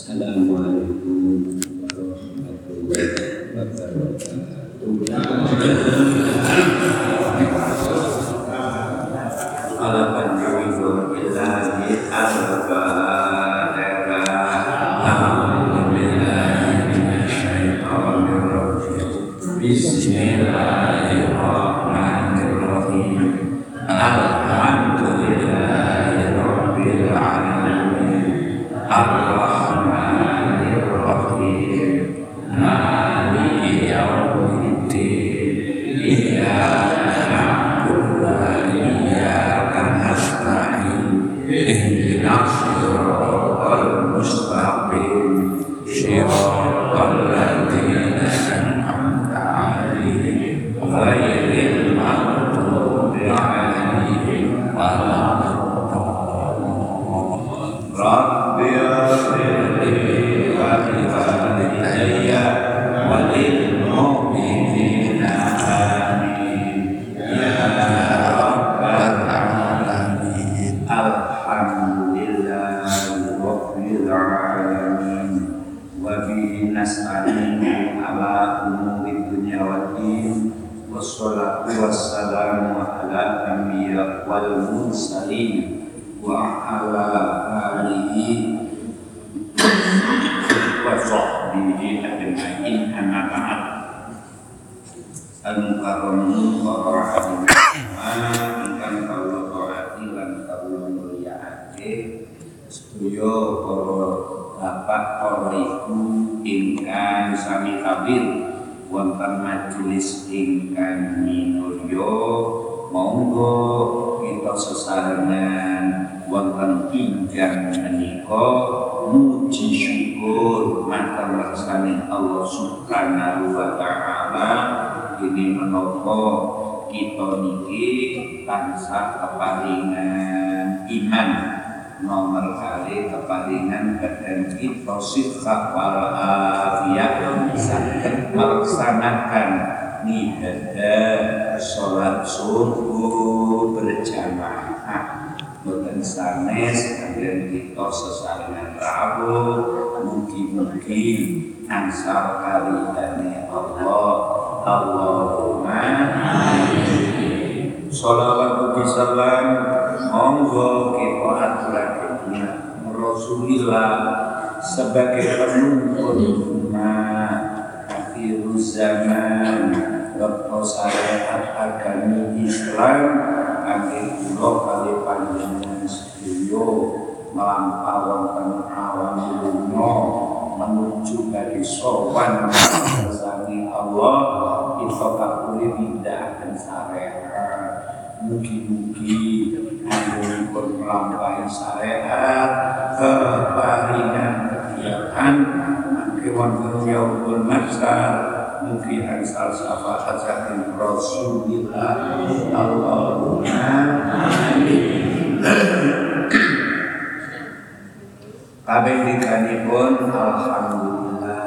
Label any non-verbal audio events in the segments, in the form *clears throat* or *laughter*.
السلام عليكم. Wonten majelis ingkang minulya monggo kita sesarengan wonten injang menika muji syukur mateng ngersane Allah Subhanahu wa taala. Ini menapa kita niki tansah keparingan iman. Nomor kali keparingan badan kita sifat wal afiyah saged melaksanakan ibadah sholat subuh berjamaah Boten sanes kalian kita sesarengan rawuh mugi-mugi ansar karidane Allah Allahumma amin. Salawat ugi salam monggo kita aturake Rasulillah sebagai penuntun umat akhir zaman waktu syariat agama Islam akhir kula kali panjenengan sedaya melampaukan awan dunya menuju dari sowan bersani Allah kita kapuri tidak akan syariat mugi-mugi anggunipun melampaui syariat keparingan kegiatan. Kewan yaumul masyar mugi ansal syafaat saking Rasulillah Allahumma amin Kabeh dikanipun alhamdulillah.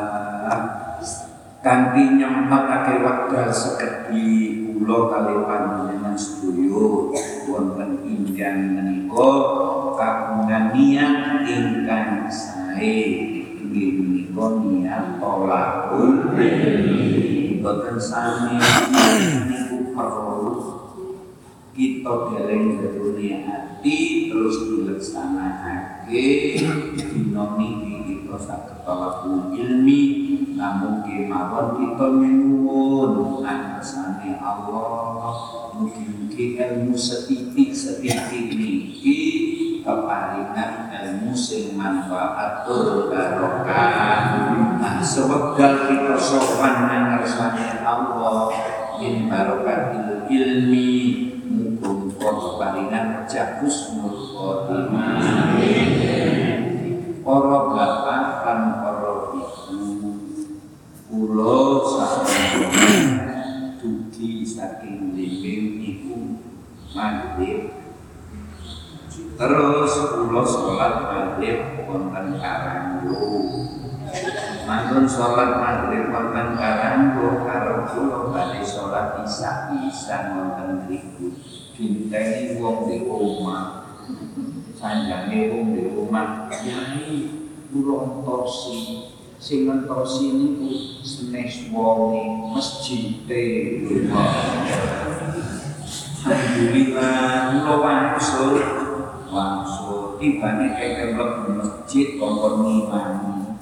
Kanthi nyempatake wekdal sekedhi kula kali panjenengan sedaya wonten injan menika kagungan niat ingkang inggih menika niat tolakul boten sami niku perlu kita geleng jerone hati terus dileksanakake dina niki kita saged talakul ilmi namun kemawon kita nyuwun anasane Allah mugi-mugi ilmu setitik-setitik niki keparingan ilmu sing manfaatul barokah. Nah sewekdal kita sowan nang ngersane Allah min barokatil ilmi muga keparingan jagus nur khotimah para bapak lan para ibu kula sampun dugi saking limbing ibu maghrib terus kula sholat maghrib wonten karanggo mantun sholat maghrib wonten karanggo karo kula badhe sholat isya isya wonten mriku. Dinteni wong di omah. Sanjange wong di omah kiai kula entosi. Sing entosi niku senes wonge masjide Alhamdulillah kula wangsul wangsul tibane keke mlebu masjid kongkon ngimani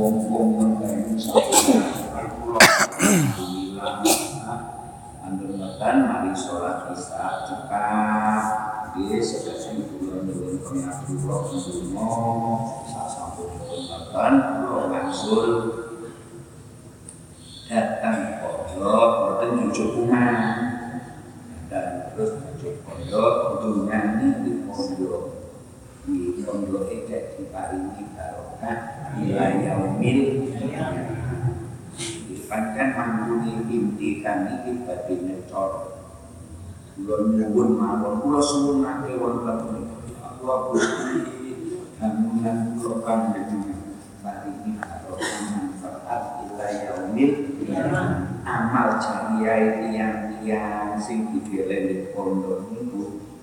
wong-wong mengenai kula Alhamdulillah Antum mari sholat isya cekap. Di sedasi bulan bulan pengaku roh dungo sasampun makan roh masul datang pondok boten kuman dan terus cucuk pondok dunyane di pondok di pondok itu diparingi barokah. Ila yaumil pancen mangkuni inti kami iki badhe necor kula nyuwun mawon. Kula suwunake wonten kula Gusti hamunan kula panjenengan paringi manfaat ila yaumil amal jariah tiang-tiang sing digelen di pondok niku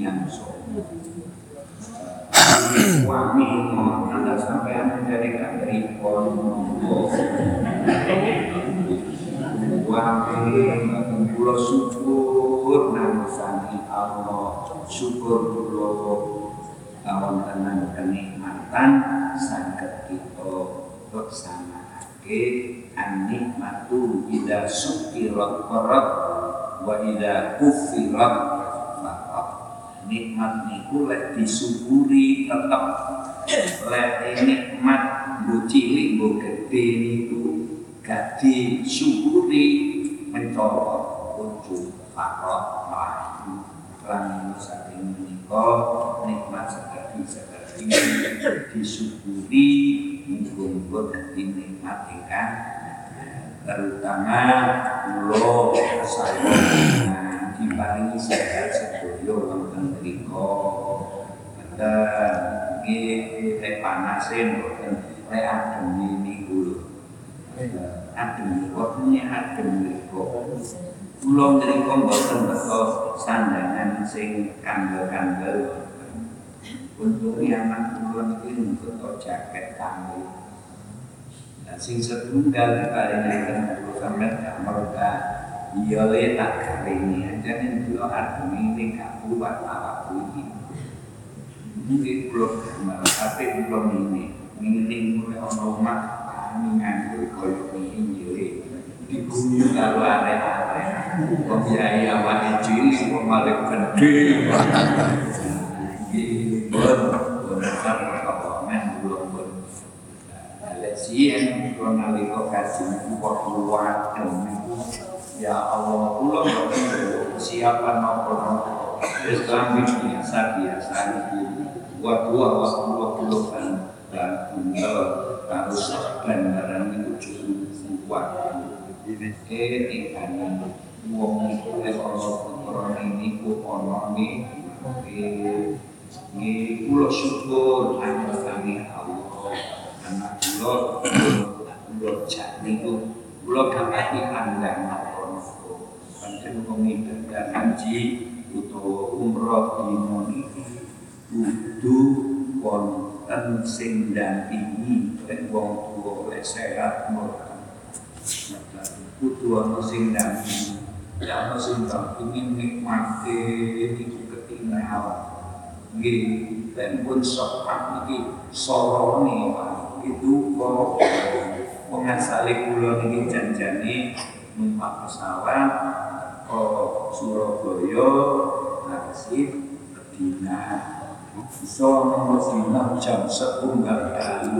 tiang somo Suami Anda sampai menjadi dari pondok Wahai kula syukur namusani Allah. Syukur kula kawan tenan kenikmatan saged kita laksanakake an-nikmatu ida sukirat qarat wa ida kufirat nikmat niku lek disyukuri tetep. Lek nikmat mbok cilik mbok gedhe niku gak disyukuri mencolok ujung fakot melayu lan saking menika nikmat sekali sekali disyukuri muga-muga dadi nikmat ingkang terutama kula saya diparingi sehat sedaya mriku dan nggih lek panase mboten lek adem niku lho adem waktunya adem mboten beto sandangan sing kandel-kandel untuk nyaman kula niki beto jaket dan sing setunggal diparingaken kula sampeyan amarga iya le tak karingi aja kula adem ini gak kuat awakku iki mungkin kula tapi kula ini. Ini mulai omah kami nganggur koyo ini jeli di bumi kalau arek-arek wong yai awake cilik malah gede. Bon, kawangan belum bon. Lek sien kalau nalika kok kuat Ya Allah, kula siapa nopo-nopo Islam biasa biasa buat dua waktu waktu kan dan tunggal harus dan barang itu cukup kuat eh ikan wong itu lek ono ini ku ono ni eh ni kula syukur anak kami Allah anak kula kula jani ku kula kapati andang nopo-nopo pancen wong ibadah haji utawa umroh dino iki kudu wonten sing dampingi lek wong tuwa lek sehat mboten kudu ana sing dampingi ya ana sing dampingi nikmate iku ketinggal nggih ben pun sopan iki sorone itu kok pengasale kula niki janjane numpak pesawat ke Surabaya Tasik Medina. Iso nomor dina jam setunggal dalu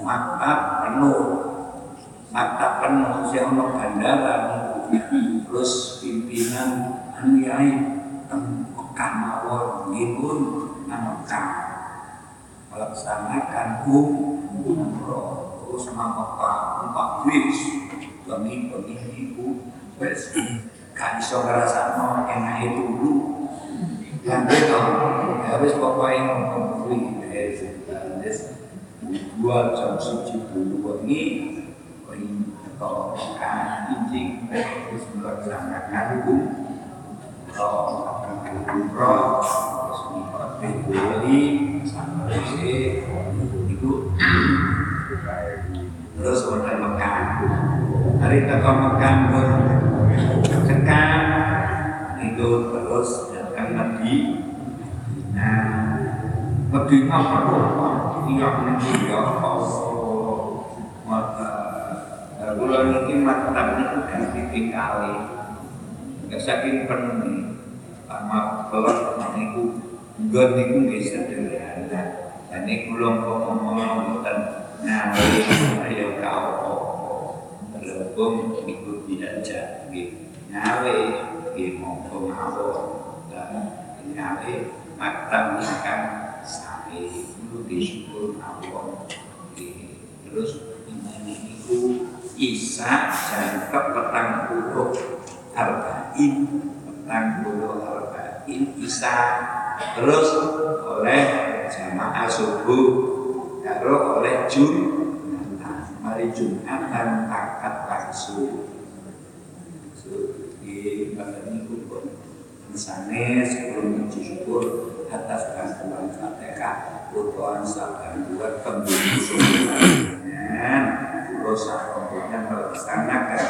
maktab penuh. Maktab penuh si ono bandara terus pimpinan aniai Mekah mawon. Nggih melaksanakan um terus maka empat bis kami kami ibu wes gak iso ngrasakno enak itu dulu. Kan beto habis pokoknya ngomong kuwi wes dua jam suci dulu ini kalau injing terus melaksanakan hukum kalau umroh terus beli sama itu. Terus wonten Mekah hari teko Mekah itu terus datang Nabi nah Nabi Muhammad iya nanti ya Allah mata bulan ini maktab itu ganti tingkali nggak saking penuh sama kelas itu God itu nggak sederhana dan ini belum ngomong tentang nawi ayo kau berhubung ikut tidak jadi nawi di ngomong mau dan nawi maktab kan sampai itu disyukur Allah terus ini itu Isa jangkep petang puluh arba'in petang puluh arba'in Isa. Terus oleh jamaah subuh. Karo oleh Jum mari Jumatan akad langsung di badan pun misalnya sebelum puji syukur atas bantuan Fatihah Kutuan sabar buat pemburu dengan dosa kemudian melaksanakan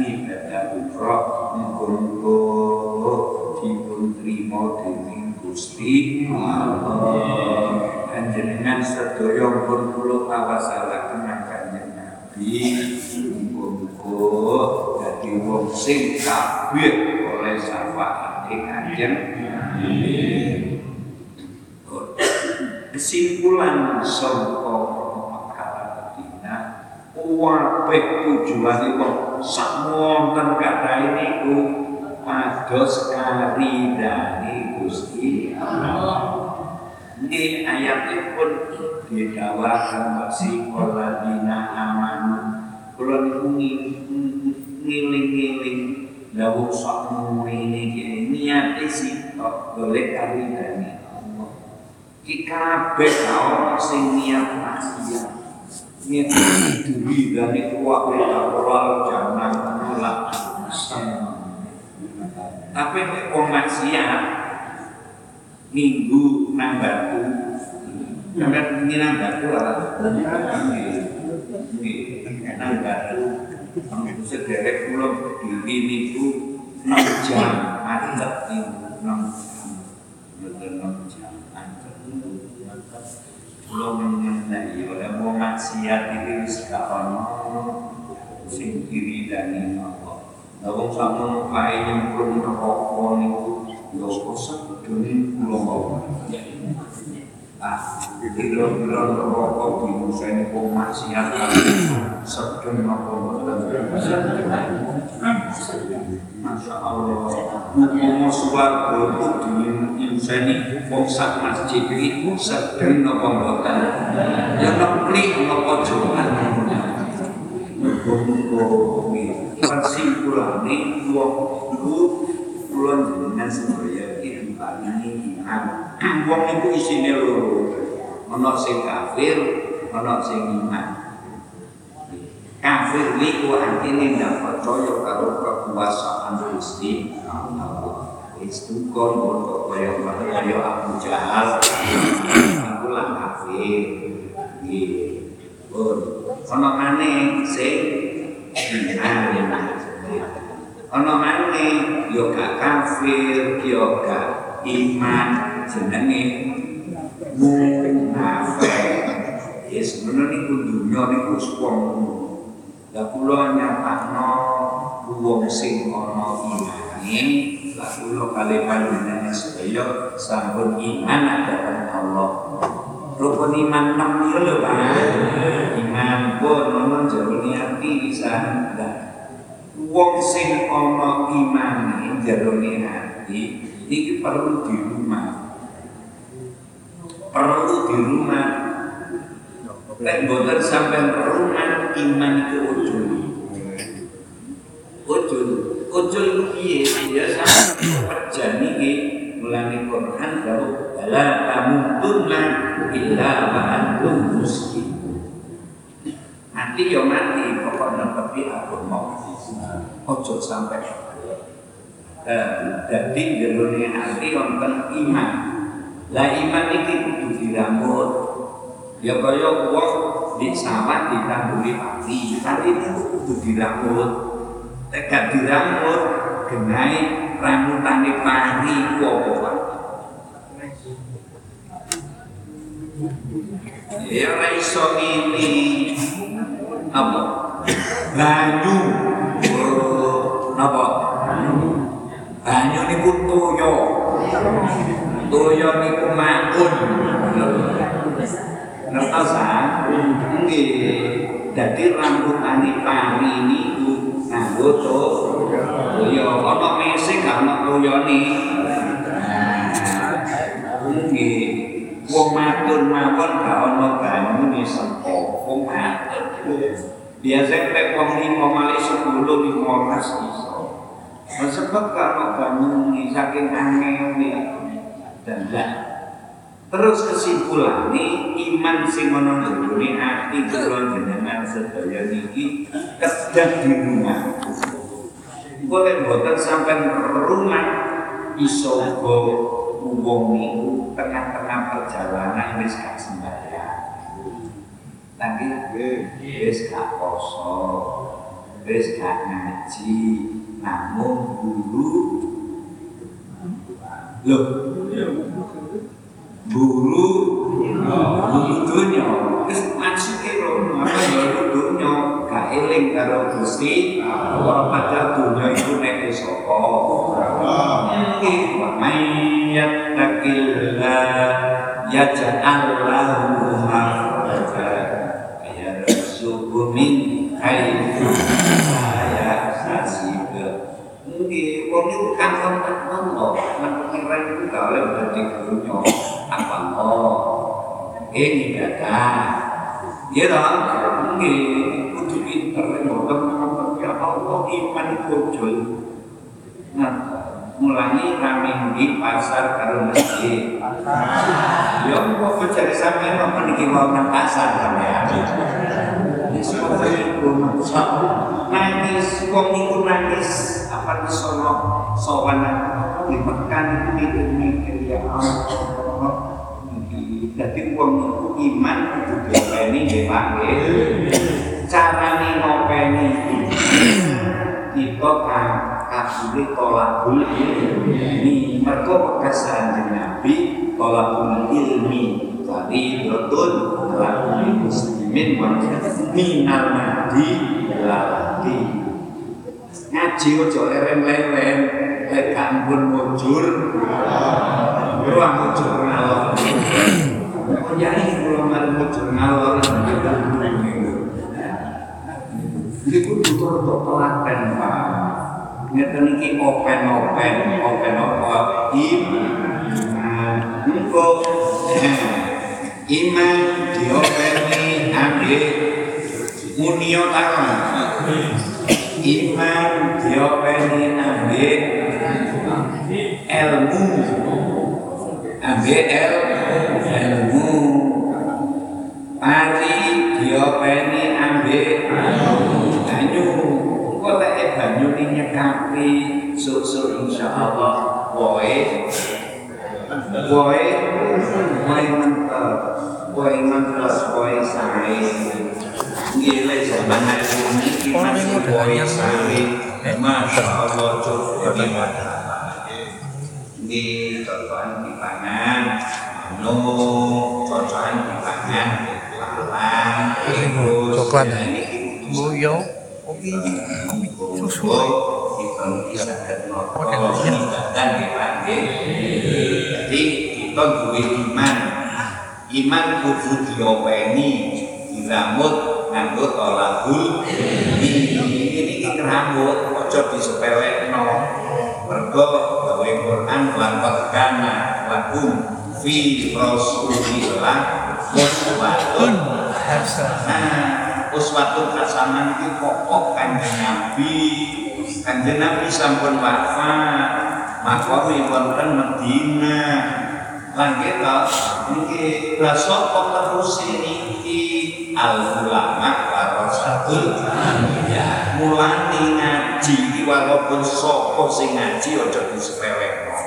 ibadah umroh mengkumpul dipun trimo dening Gusti Allah panjenengan sedaya pun kula awasalaken kanjeng Nabi muga dadi wong sing oleh syafaat kanjeng Nabi kesimpulan sangka perkara Medina kabeh tujuanipun sak wonten kata niku pados karidani Gusti Allah. Ini ayatipun didawakan si waladina amanu. Kula niku ngiling-ngiling dawuh sak ini niate sitok golek karidani Allah. Ki kabeh kau sing niat maksiat. Niat diri dan itu waktu awal jangan menolak Tapi wong maksiat minggu nang batu ini nang batu lah. Nang batu sederek pulau diri niku enam jam. Macet niku enam jam. Betul enam jam. Macet mengenai oleh mau maksiat itu gak ono sing diri dan sakmono kae nyemplung neraka niku ya kosek dene kula mau. Ah, kira-kira neraka dimuseni wong maksiat sedeng napa mboten. Masya Allah, hukum suwarga itu dimuseni wong sak masjid itu sedeng napa mboten. Ya neplik napa jowan. Muga-muga kesimpulannya wong iku kula jenengan sedaya ini. Wong iku isine loro. Ana sing kafir, ana sing iman. Kafir niku artine ndak percaya karo kekuasaan Gusti Allah. Wis tukon kok kaya kaya Abu Jahal. Aku lah kafir. Nggih. Pun ana maneh sing iman. Ana maneh ya gak kafir, ya gak iman jenenge munafik. Ya sebenarnya niku dunya niku wong Lah kula nyatakno wong sing ana imane, lah kula kali panjenengan sedaya sampun iman dhateng Allah. Rukun iman enam niku lho Pak. Iman pun ono jerone ati pisan. Wong sing ana imane jerone ati iki perlu di rumah. Perlu di rumah. Nek boten sampai rumah iman ke ujul. Ujul, ujul itu piye? Ya sama kerja niki mulane Quran karo la tamutunna illa wa antum muslimun. Nanti yo mati pokoknya tapi aku mau ojo sampai jadi jerone hati wonten iman. Lah iman iki kudu dirambut Ya kaya wong di sawah ditamburi pati, pati itu kudu dirambut. Nek gak dirambut, genai ramutane pari ku apa wae. Ya ora iso ini apa? Banyu. Oh, napa? Banyu niku toyo. Toyo niku maun. Ngertosa? Nggih. Dadi rambutane pari niku nganggo to. Toyo ana mesih gak ana toyone. Nggih. Wong matun mawon gak ana banyune sapa wong matun. Biasanya nek wong lima malih sepuluh lima belas iso. Sebab kalau bangun saking angel dan lah Terus kesimpulannya iman sing ana jroning ati kula jenengan sedaya niki kedah di rumah. Boleh boten sampai rumah iso uga wong niku tengah-tengah perjalanan wis gak sembahyang. Lagi wis gak poso, wis gak ngaji, namun dulu Loh, buru buru dunya wis maksude ro apa ya dunya gak eling karo Gusti Allah padahal dunya iku nek nggih wa mayyat takillah yaj'al lahu makhraja yarzuqhu min haitsu saya hasib nggih wong iku kan kon lho lan pengiran iku gak dadi dunya apa? Oh ini kata ya dong nggih kudu pinter mboten ya Allah iman kujul nah mulai rame di pasar karo masjid. Ya kok mencari sampean kok meniki wau nang pasar sampean itu nangis, wong iku nangis. Apa di sono sowan di Mekah itu mikir ya Allah jadi uang itu iman itu diopeni nggih. Carane ngopeni kita kan kabule tolakul ilmi. Mergo bekas Nabi tolakul ilmi dari betul tolakul muslimin minal madi lagi ngaji ojo leren-leren lek kampun mujur. Ruang mujur ngalor. Ya ini kalau nggak mujur ngalor? Ini pun butuh untuk telaten pak. Ngeten iki open open open open iman engko iman diopeni ambil munio tangan iman diopeni ambil ilmu. Ambil ilmu. Pari diopeni ambil banyu. Kok lek banyu ini nyekapi susuk insyaallah woe woe woe mentok woe mentok woe sae Gila zaman hari ini masih boleh sari. Masya Allah cukup Di contohan di contohan di pangan no contohan di pangan pelan terus coklat ini ibu yo oke susu di pangan dan dipanggil jadi kita dua iman iman kudu diopeni dirambut nganggo tolahul ini iki rambut ojo disepelekno mergo Quran lan kana lakum fi Rasulillah uswatun hasanah Nah, uswatun hasanah itu pokok kanjeng Nabi. Kanjeng Nabi sampun wafat. Makome wonten Medina. Lan kita niki la sapa terus niki al ulama warasatul anbiya. Mulane ngaji iki walaupun sapa sing ngaji aja disepelekno.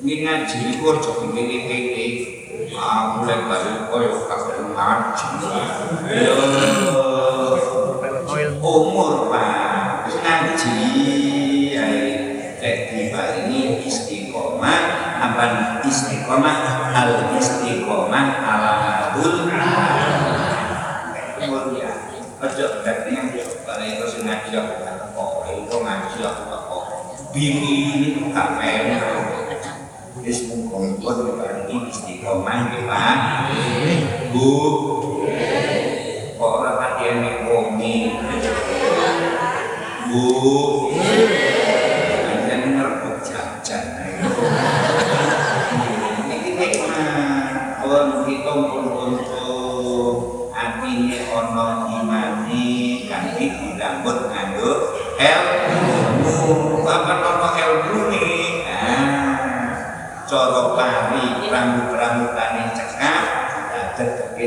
Ini ngaji iku aja dipilih-pilih. Ah, mulai dari koyo kabeh ngaji. Ya, umur Pak ngaji ya jadi Pak ini istiqomah apa istiqomah al istiqomah alamadul umur ya ojo berarti sih ngaji aku itu ngaji aku bini ini gak pengen Wis mumpung-mumpung ini istiqomah nggih Pak. Bu. Kok ora wongi. Bu.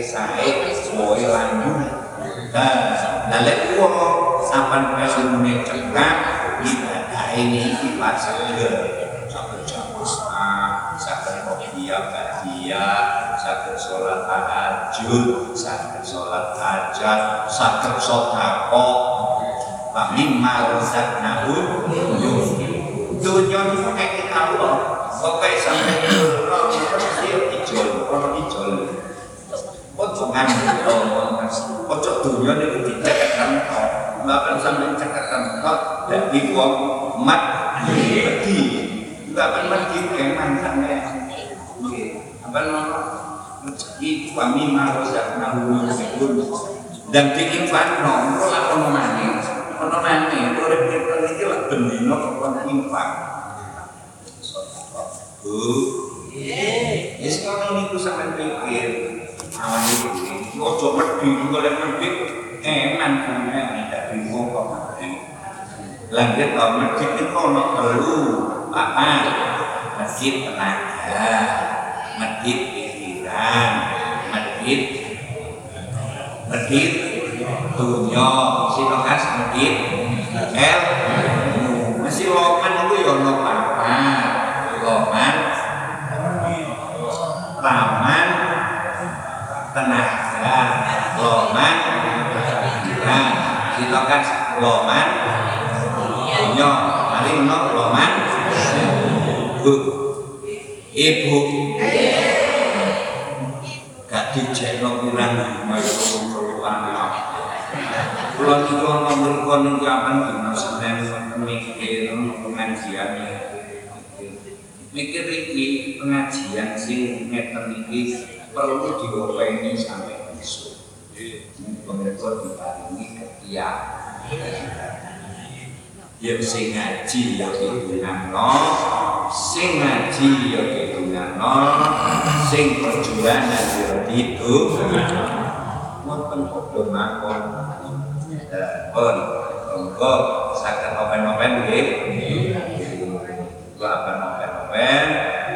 Sae suwe lanyu. Nah, lek wong sampean ilmune cekak ibadah ini seger. Saged jamus ah, saged kopiah kadia, saged sholat tahajud, saged sholat hajat, saged sedekah. Wa mimma razaqnahu yunfiqun. Dunia itu kayak Allah. Pokoknya sampai dulu, mesti ijol, kalau ijol. Ngambil, ojo dunia itu dicekatan kau. Bahkan sampai cekatan kau, dan di wong mat pergi. Bahkan pergi keman sampai. Nama? Rezeki kami marus dan nahu dan diinfak no, kalau ono manis, ono manis, urip kita iki lak bendino kok infak. Bu. Yes, kalau niku sampai pikir, awan iki ojo medhi golek medhi eman sampean tidak bingung kok medhi. Lanjut kalau medhi itu ono telu, papat, masjid tenaga, masjid pikiran, masjid medit dunya sinokas medit el. Mesti loman itu ya ono papat loman taman tenaga loman pikiran sinokas loman dunya mari ono loman bu. Ibu. Gak dijekno pirang mayo Kulon itu ono mriku niku apan dina Senin mikir pengajian. Mikir iki pengajian sing ngeten iki perlu diopeni sampai. Pemirsa diparingi. Yang sing ngaji ya didunganno, sing ngaji ya didunganno, sing perjuangan ya didunganno. Wonten padha makon pun monggo saged open-open nggih. Gua akan open-open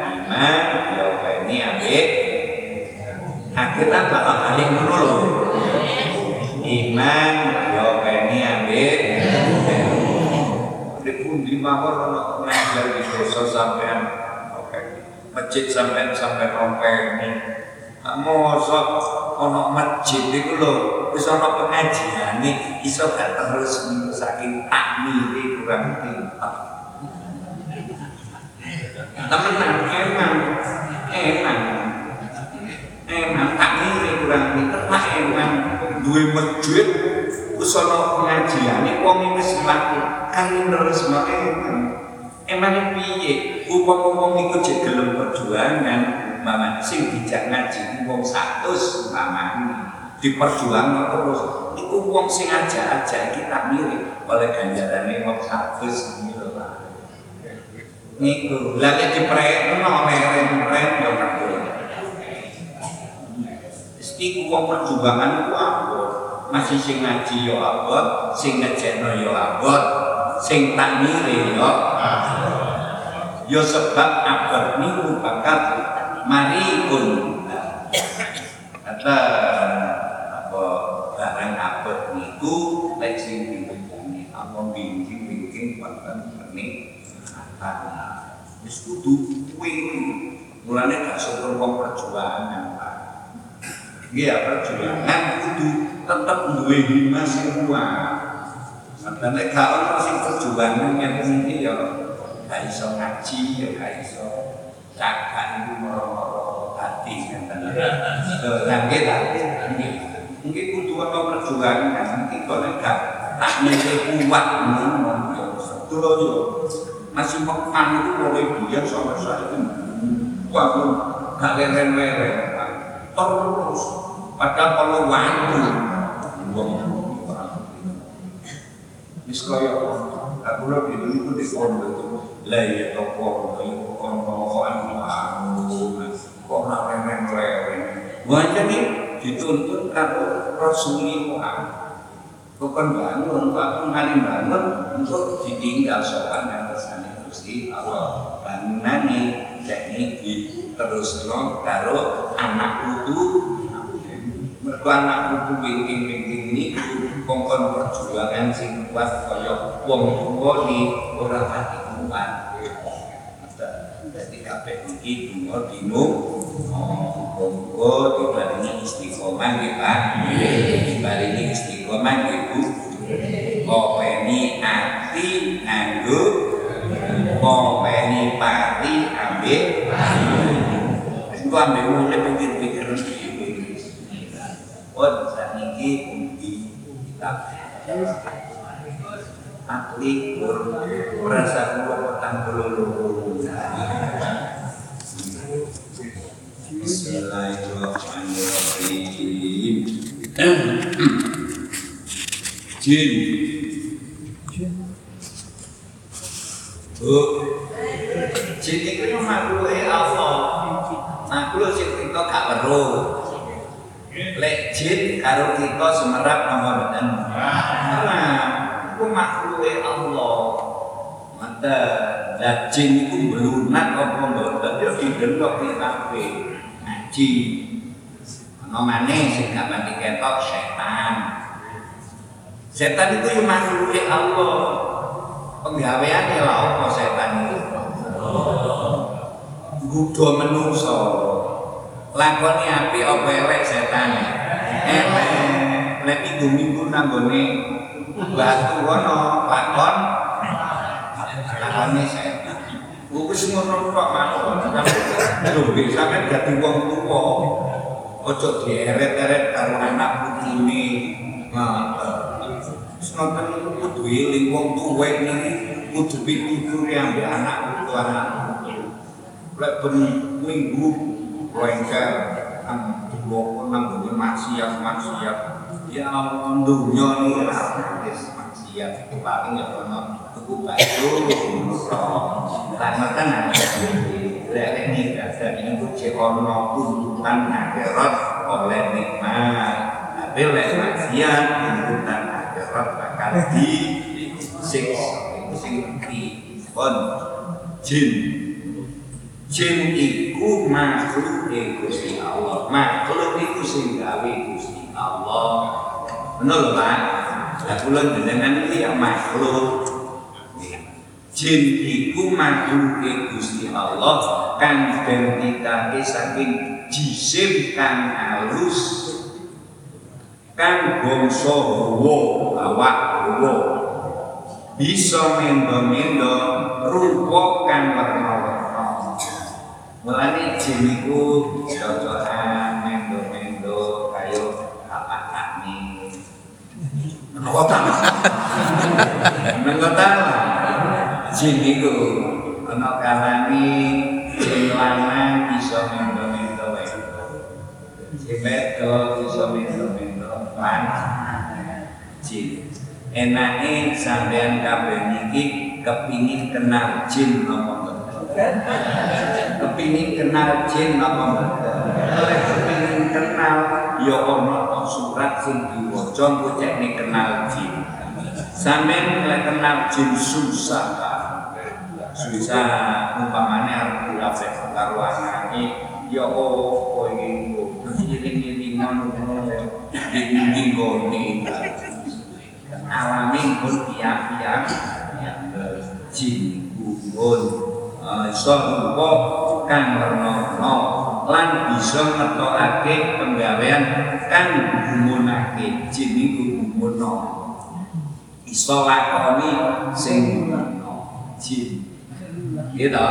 iman diopeni ambek akhirnya bakal kali ngono lho mawon ono ngajar di desa sampean oke. Masjid sampean sampean openi mosok ono masjid iku lho wis ana pengajiane iso gak terus saking takmire kurang pinter. Temenan emang emang emang takmire kurang pinter lah emang duwe masjid wis ana pengajiane wong wis mlaku kali terus emang emang piye? Upama wong iku jek gelem perjuangan mama sing dijak ngaji wong 100 umpamane diperjuangkan terus. Itu wong sing aja aja kita mirip oleh ganjarannya wong satu lah niku. Lagi diperhatikan oleh ren-ren yang kabur iku wong perjuangan ku masih sing ngaji yo abot. Sing ngejekno yo abot sing takmire yo. Yo sebab abot niku bakal mari pun. Kata apa barang abot niku lek sing diwujudni apa bimbing-bimbing wonten meni wis kudu kuwi. Mulane gak syukur wong perjuangan Pak. Iya perjuangan kudu tetep duwe hima sing kuat. Sampai nek gak ono sing perjuangan ngene iki ya gak iso ngaji ya gak iso cakak iku moro-moro hati ngeten. Lah nggih ta? Nggih. Nggih kudu ono perjuangan iki kok nek gak tak nyete kuat ngono. Tulo yo masih mekan itu mulai biar sampai saat ini. Wah, gak leren-leren. Terus Padahal kalau waktu wong wis aku lho dulu itu di pondok itu lah ya itu kono kok anu kok nih dituntut karo bukan bangun, kali bangun untuk ditinggal sopan Gusti Allah. Teknik terus lo karo anak mergo anak kongkon perjuangan sing kuat kaya wong tuwa ni ora pati kuat Jadi kabeh iki dungo dino monggo dibarengi istiqomah nggih Pak. Dibarengi istiqomah nggih Bu. Kopeni ati nganggo kopeni pati ambek Iku ambek mulai pikir-pikir Oh, saat ini undi kitab Akli merasa kuat petang pelulu Bismillahirrahmanirrahim. Jin Bu Jin itu yang makhluknya Allah Makhluk sing kita gak weruh Lek jin karo kita semerap nomor mboten. Nah, iku makhluke Allah. Mata dan jin iku melunat apa mboten ya didelok di kabeh. Ngaji. Ana maneh sing gak pati ketok setan. Setan itu yang makhluke Allah. Penggaweane lha apa setan itu? Gudo menungso. Lakoni api apa elek setan elek lek minggu minggu nanggone batu kono lakon. Lakoni setan Buku semua kok makon Lho sampe dadi wong tuwa. Ojo dieret-eret karo anak ngoten Senoten niku kudu eling wong tuwek niki kudu ambek anak putu anak. Lek ben minggu lengker kan dua enam dunia maksiat maksiat ya Allah dunia ini artis maksiat itu paling ya kono tuku baju karena kan lek ini ada ini tuh cekono tuntutan akhirat oleh nikmat tapi lek maksiat tuntutan akhirat bakal di sing sing di pun jin jin iku makhluk Gusti Allah. Makhluk iku sing gawe Gusti Allah. Bener Pak. Lah kula jenengan iki ya makhluk. Jin iku makhluk Gusti Allah kang den ditake saking jisim kang halus kang bangsa hawa awak hawa bisa mendo-mendo rupa kang warna-warna Mulane jin iku cocokan mendo-mendo kayo apa kami. Kota. Mengkota jin iku ana kalane jin lanang bisa mendo-mendo wae. Jin wedok bisa mendo-mendo lan jin. Enake sampean kabeh niki kepingin kenal jin apa kepingin kenal jin apa oleh kepingin kenal ya ana surat sing diwaca engko cekne kenal jin. Sampeyan lek kenal jin susah. Susah umpamane arep dilafek karo anake ya opo iki iling-ilingan ngono di nggone. Alami pun tiap-tiap jin gumun iso rupa kang werna lan bisa ngetokake penggawean kang gumunake jin iku gumuno iso lakoni sing werna jin. Gitu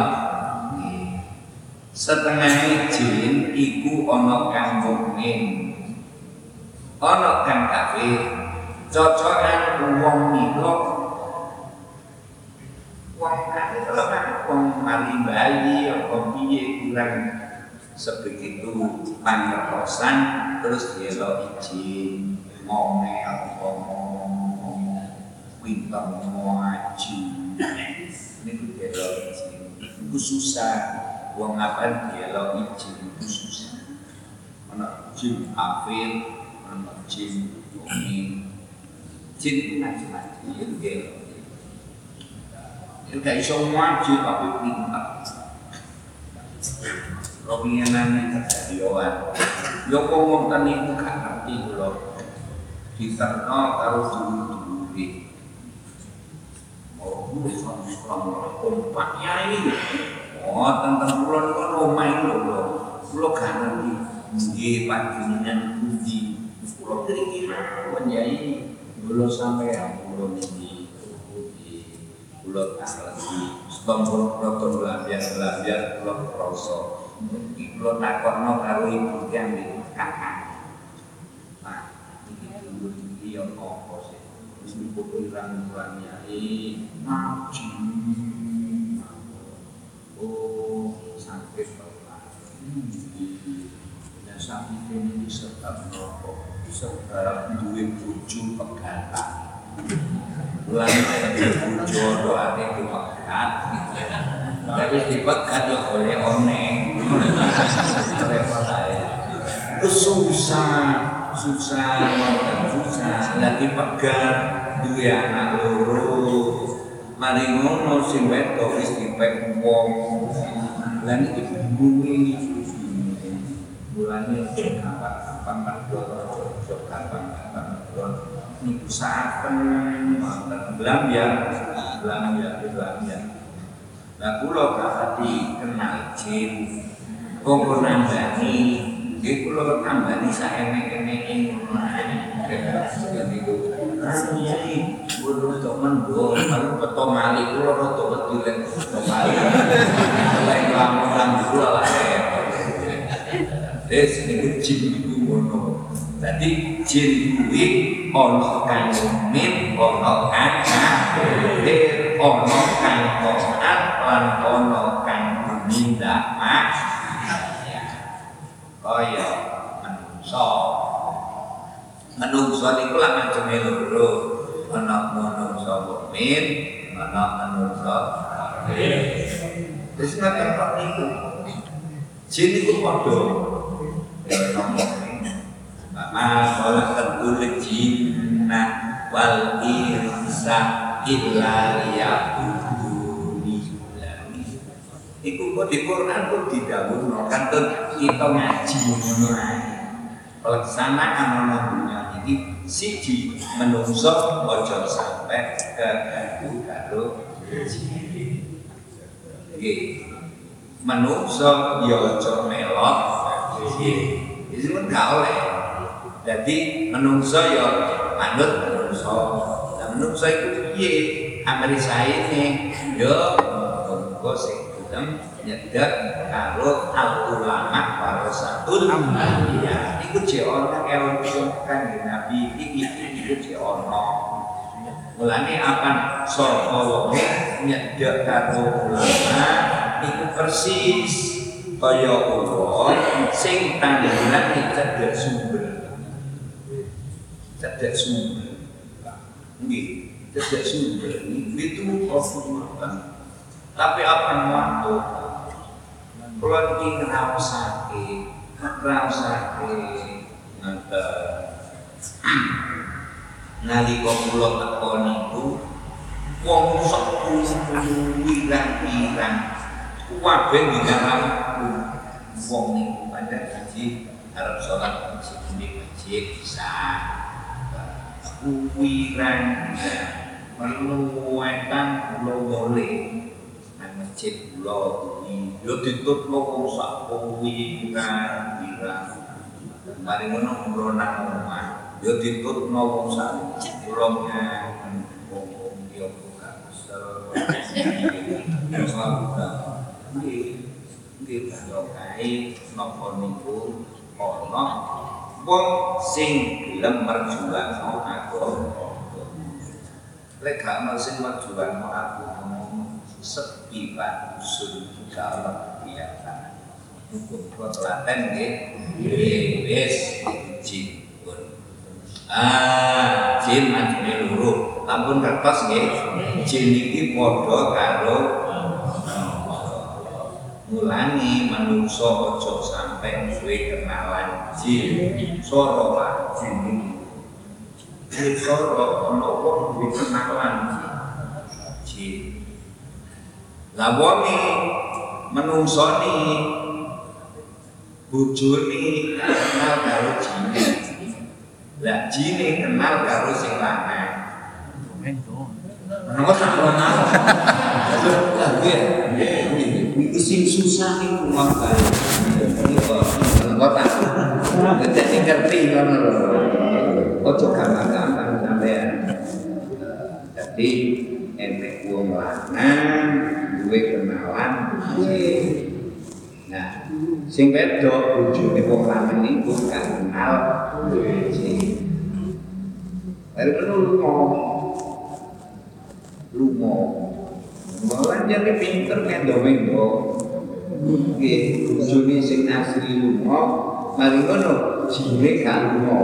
setengah jin iku ana kang mukmin ana kang kafir cocokan wong niku wong kafir kan wong mali bayi apa piye kurang sebegitu pangertosan terus dia lo izin ngomel ngomong pintar ngaji ini tuh dia lo izin itu susah. Wong apa dia lo izin itu susah. Mana jin kafir mana jin macam-macam itu dia lo gak iso maju tapi pintar Rominannya terjadi awan Ya kok ngonten itu gak ngerti kula. Diterno karo dulu-dulu Oh, Assalamualaikum Pak Yai Oh, tentang kula niku romah itu lho Kula gak ngerti. Nggih Pak jenengan pundi Kula kira-kira Kula sampai kula niki Kula lagi Sebab kula kula Kula kroso Kula takokno karo ibu yang di kakak. Nah, iki dulu iki yo apa sih Wis niku ngaji. Oh, sakit bapak Ya sakit ini serta merokok. Serta duwe bojo pegangan Bulan bojo doane dipegat Tapi dipegat ya boleh oneng Repot susah Susah, susah. Lagi pegat Duwe anak loro. Mari ngono sing wedok wis dipek wong. Lah niki bumi bulane kapan-kapan sok kapan-kapan niku saken wonten belanja belanja belanja. Lah kula kakati kenal jin. Kok nambani Nggih kula tambani saenek-eneke ngono ae. Jadi ku anu yai kulo tok mendho karo peto mali kulo rada wedi lek peto mali. Lek lamun kula lah. Wis niku jin iku ngono. Dadi jin kuwi ana kang mukmin, ana kang kafir, ana kang taat lan ana kang tumindak kaya manungsa manungsa niku lah macam loro ana manungsa mukmin ana manungsa kafir wis ngaten kok niku jin niku padha Kulli jinna liya'buduni Iku kok di Quran kok didhawuhno kantun kita ngaji ngono. Pelaksanaan siji menungso sampe keganggu karo. Menungso ya melok nggih. Iki pun gak oleh. Jadi menungso ya manut menungso. Nah menungso iku piye? Amri saene yo monggo sing gelem nyedek karo al ulama warasatul anbiya iku jek ana kan nabi iki iku jek ana mulane akan sapa nyedek karo ulama iku persis kaya Allah sing tanggungan cedek sumber. Cedek sumber. Nggih cedek sumber itu Allah tapi apa waktu kalau ini ngerasake ngerasake *clears throat* nalika kula teko niku wong sepuluh pirang-pirang kabeh dinamaku wong niku pada haji arep salat masjid di masjid bisa. Kuwiran perlu wetan kula boleh. Nang masjid kula kuwi. Yo ditutup wong sak kuwiran pirang mari ngono umroh nang omah. Yo ditutno wong sak kula wong yo buka *laughs* sel Nggih kae napa niku ana wong sing gelem merjuangno agama. Lek gak ono sing merjuangno agama sepi Pak usul kalau biasa. Hukum nggih. Wis pun. Ah, jin macam loro. Lampun kertas nggih. Jin iki padha karo mulani manungso ojo sampai duwe kenalan jin. Soro lah jin jin soro ono wong duwe kenalan jin. Lah wonge manungso ni bojone kenal karo jin lah jine kenal karo sing lanang. Kenapa tak kenal? Iki sing susah iku makan. Niku kota. Jadi ngerti lho. Ojo gampang-gampang sampean. Jadi enek wong lanang duwe kenalan Nah, sing wedok bojone wong lanang iku gak kenal Baru perlu lunga. Lunga. Bahwa jadi pinter mendo-mendo. Nggih, sing asli lunga, mari ngono jine gak lunga.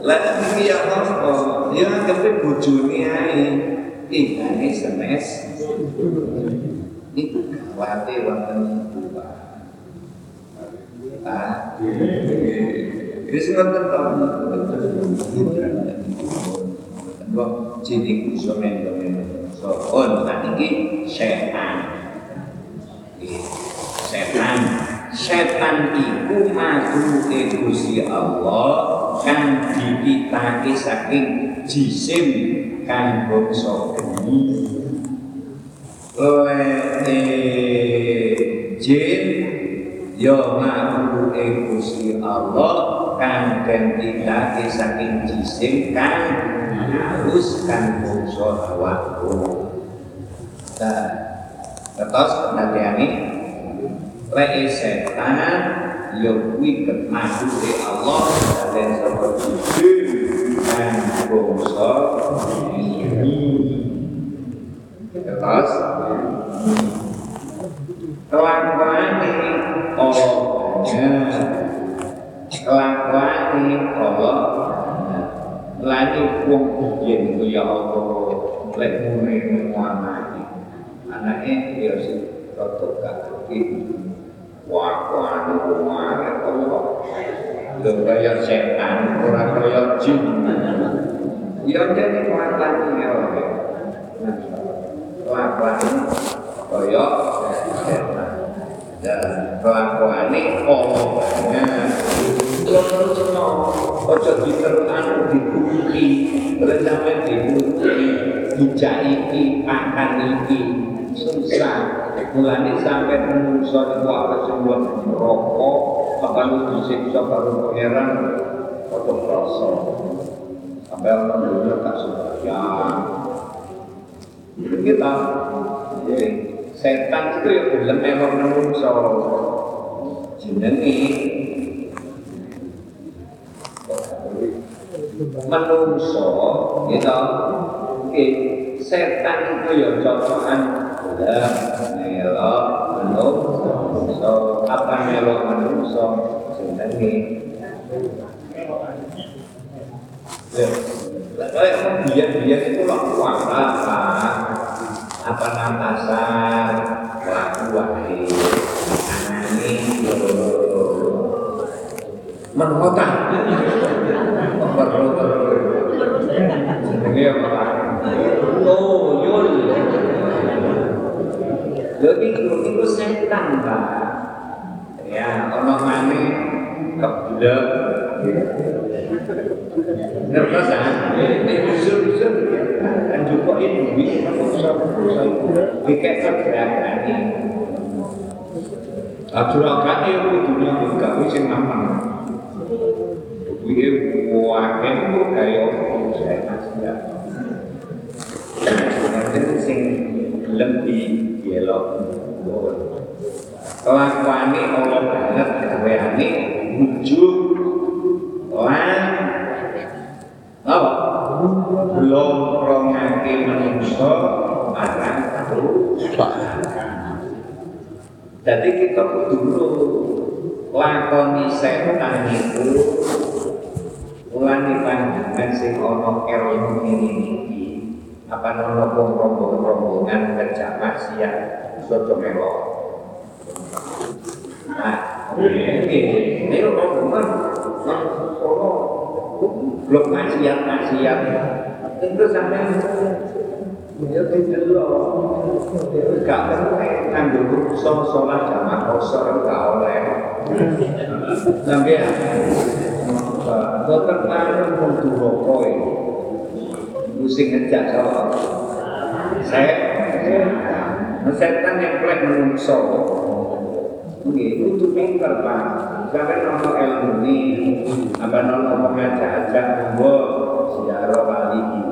Lah iki ya apa? Ya anggap bojone ae. Ikane semes. Iku kawate wonten Tuhan. Ah, wis iso. So, on iki setan. Setan, setan iku makhluk Gusti Allah kang dipitake saking jisim kang bangsa geni. Jin ya makhluk Gusti Allah kang dipitake saking jisim kang kang bangsa hawa. Nah, terus pendadeane lek setan ya kuwi makhluk Allah dan kang bangsa ini. Terus kelakuan ini Allah kelakuan ini Allah lagi wong biyen ku ya Allah lek mune Muhammad anake ya gak ngerti. Wah wah Muhammad Allah kaya setan ora kaya jin. Ya jadi kelakuan ya kelakuan kaya setan dan kelakuane Allah Ya terus no, ojo diterukan dibuki, rencana dibuki, dijaiki, makan iki, susah. Mulane sampai menungso itu apa sebuah rokok, lu disiksa baru pangeran, ojo kroso. Sampai orang dunia tak sembahyang. Kita, jadi setan itu ya belum emang menungso. Jenenge menungso gitu oke setan itu ya cocokan ya melo menungso apa melo menungso jenenge ya kalau biar-biar itu waktu apa apa pasar waktu waktu anani merkota. Ini apa? Toyol jadi itu setan pak. Ya orang mana keblek. Ngertosan? Ini usul-usul kan juga itu bisa Dikek pergerakan ini. Ajuragane kudune digawe sing mamang. Kuwi wae kok kaya saya Nanti sing di dialog. Kelakuane Allah banget gaweane wujud lan apa? Belum rongake menungso marang Jadi kita kudu lakoni setan itu mulane panjenengan sing ana ilmu ini iki apa nono rombongan kerja maksiat sojo melok nah ini ini rombongan solo blok maksiat maksiat itu sampai tidak gak penting nganggo so sholat jamaah kosor gak oleh. Sampai ya, dokter tangan pun duroko ini. Pusing ngejak sama saya, setan yang plek menungso. Nggih, kudu pinter, Pak. Sampai nono ilmu ini, apa nono mengajak-ajak monggo siaro wali imo monggo,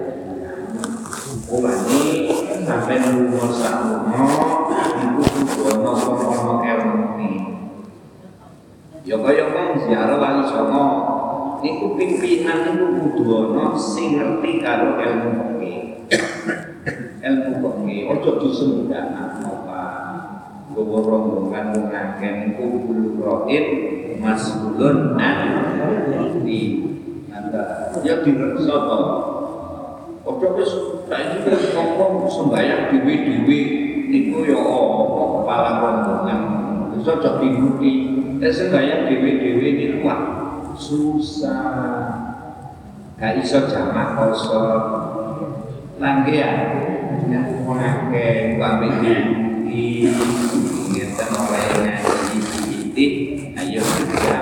Ulani sampai nunggu sakmono iku ana apa-apa ilmu Ya kaya ziarah wali songo niku pimpinan niku kudu ana sing ngerti karo ilmu ilmu fikih ojo disembunyikan. Gowo rombongan wong akeh niku kudu roin mas'ulun an ya direksa to. Ojo wis saiki ngomong sembayang dhewe-dhewe niku ya apa kepala rombongan iso aja dinuti. Nek sembayang dhewe-dhewe niku wah susah. Gak iso jamak kosong. Langge ya, yang mengakai kami di ayo kita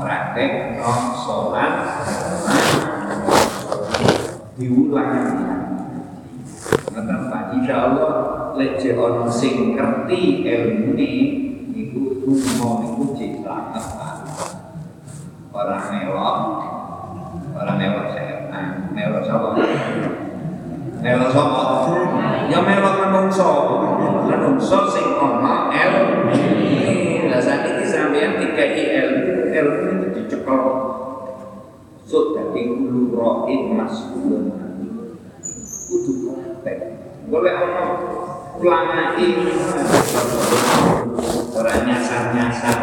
praktek no sholat diulang Ngeten insya Allah lek ono sing ngerti ilmu ini Pak. Orang melok, orang melok setan, melok sapa? Melok sapa? Ya melok menungso, menungso sing ono ilmu. Lah sakniki sampeyan dikai ilmu, ilmu itu dicekel. So dadi kulo roin maskulun. Golek ono ulama ini. Orang nyasar-nyasar.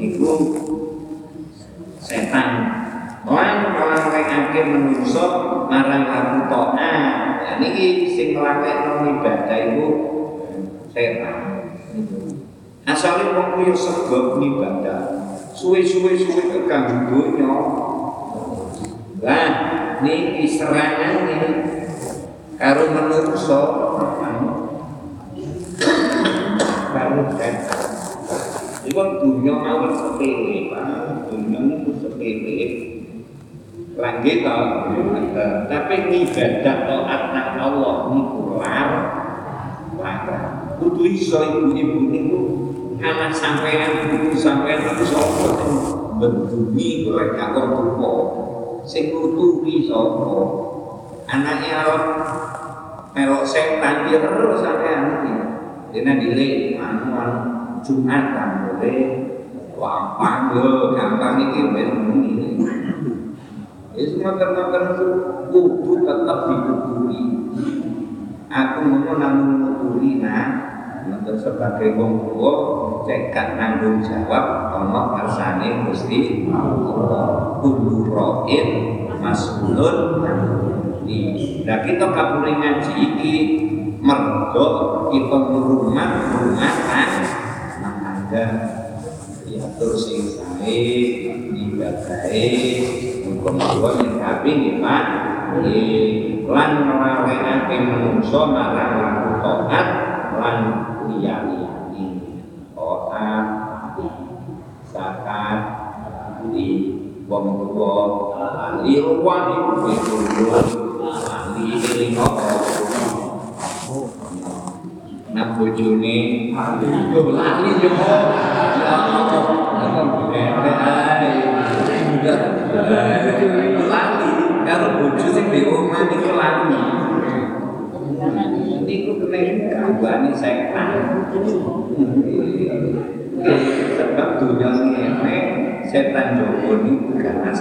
Iku setan. Orang malah ngekake menungso marang aku to'a Nah ini sing ngelakek ibadah itu setan. Asalnya wong kuwi sebab ibadah. Suwe-suwe suwe keganggu donya Lah niki serangan ini karo menungso karo setan Iku dunia mawon sepele, Pak. Dunia itu sepele. Lagi tau, tapi ibadah taat Allah niku lar. Kudu iso ibu-ibu niku anak sampean kudu sampean itu sapa sing kakor tuwa. Sing nuturi? Anake arep melok setan dia terus sampean iki. Dene dile anu anu Jumatan boleh gampang lho, gampang iki ben muni. Wis makan-makan kudu tetap dikuturi. Aku ngono namun nguturi nah untuk sebagai wong tua cekat nanggung jawab ana kersane Gusti Allah. Kullu ra'in mas'ulun ini. Nah kita kapure ngaji iki mergo kita ngrumat rumatan nang ada diatur sing sae ibadahe muga-muga nyekapi nggih Pak. Lan ngrawekake menungso marang laku taat lan liyane taat zakat di wong tuwa ruwani itu ahli eling apa bojone lali yo lali kalau bojo sing di omah niku lali niku kena gangguane setan sebab dunia ini setan jowo niku ganas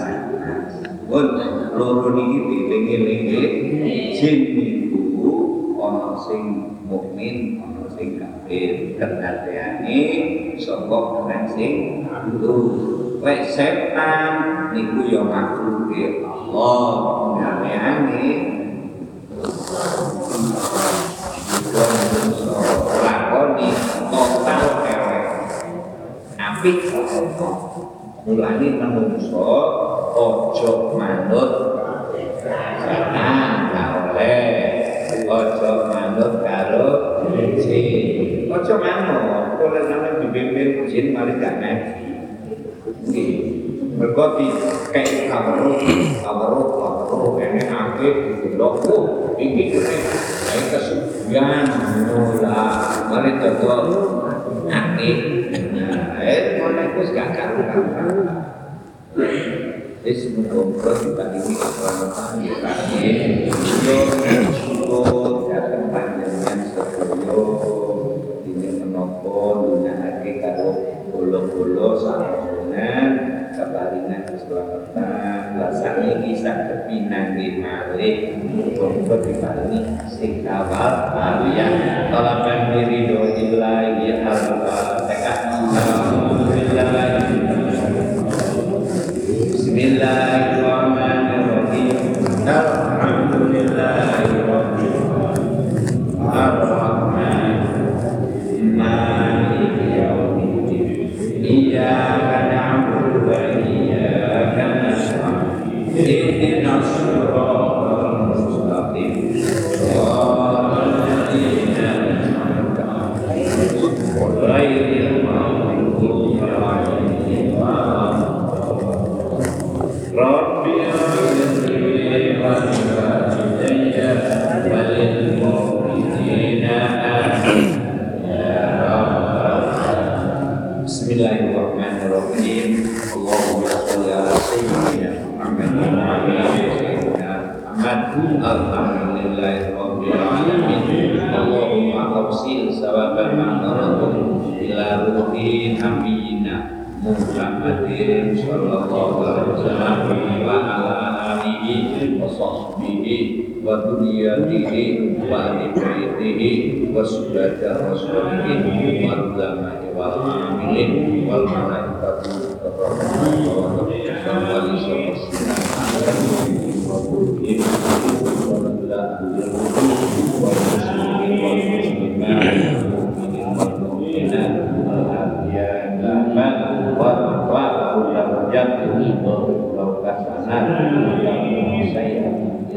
pun loro niki dieling-elinge jin niku ana sing mukmin ana sing kafir. Kedadeane saka keren sing itu lek setan niku ya makhluke Allah gaweane lakoni total kewek. Apik mulane menungso ojo manut. Setan gak oleh ojo manut karo ojo manut oleh nama dipimpin jin malah gak ngaji mereka di kayak kamero kamero kamero ini aktif gitu loh oh ini kene kayak kesugihan mula mari tetap aktif nah eh mana itu gak karu jadi semoga kita ini kita ini yo kalau bolo-bolo sama kebaringan keselamatan rasanya kisah kepinang di malik untuk diparingi sing kawal kalian talaban diri do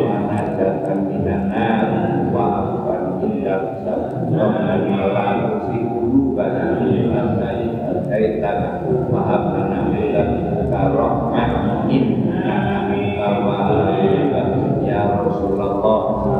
Menghajarkan pidana Maafkan kita Memberi manusi Ulu pada kita Kaitan Maaf Tanah Kita Karokmah Inna Kita Ya Rasulullah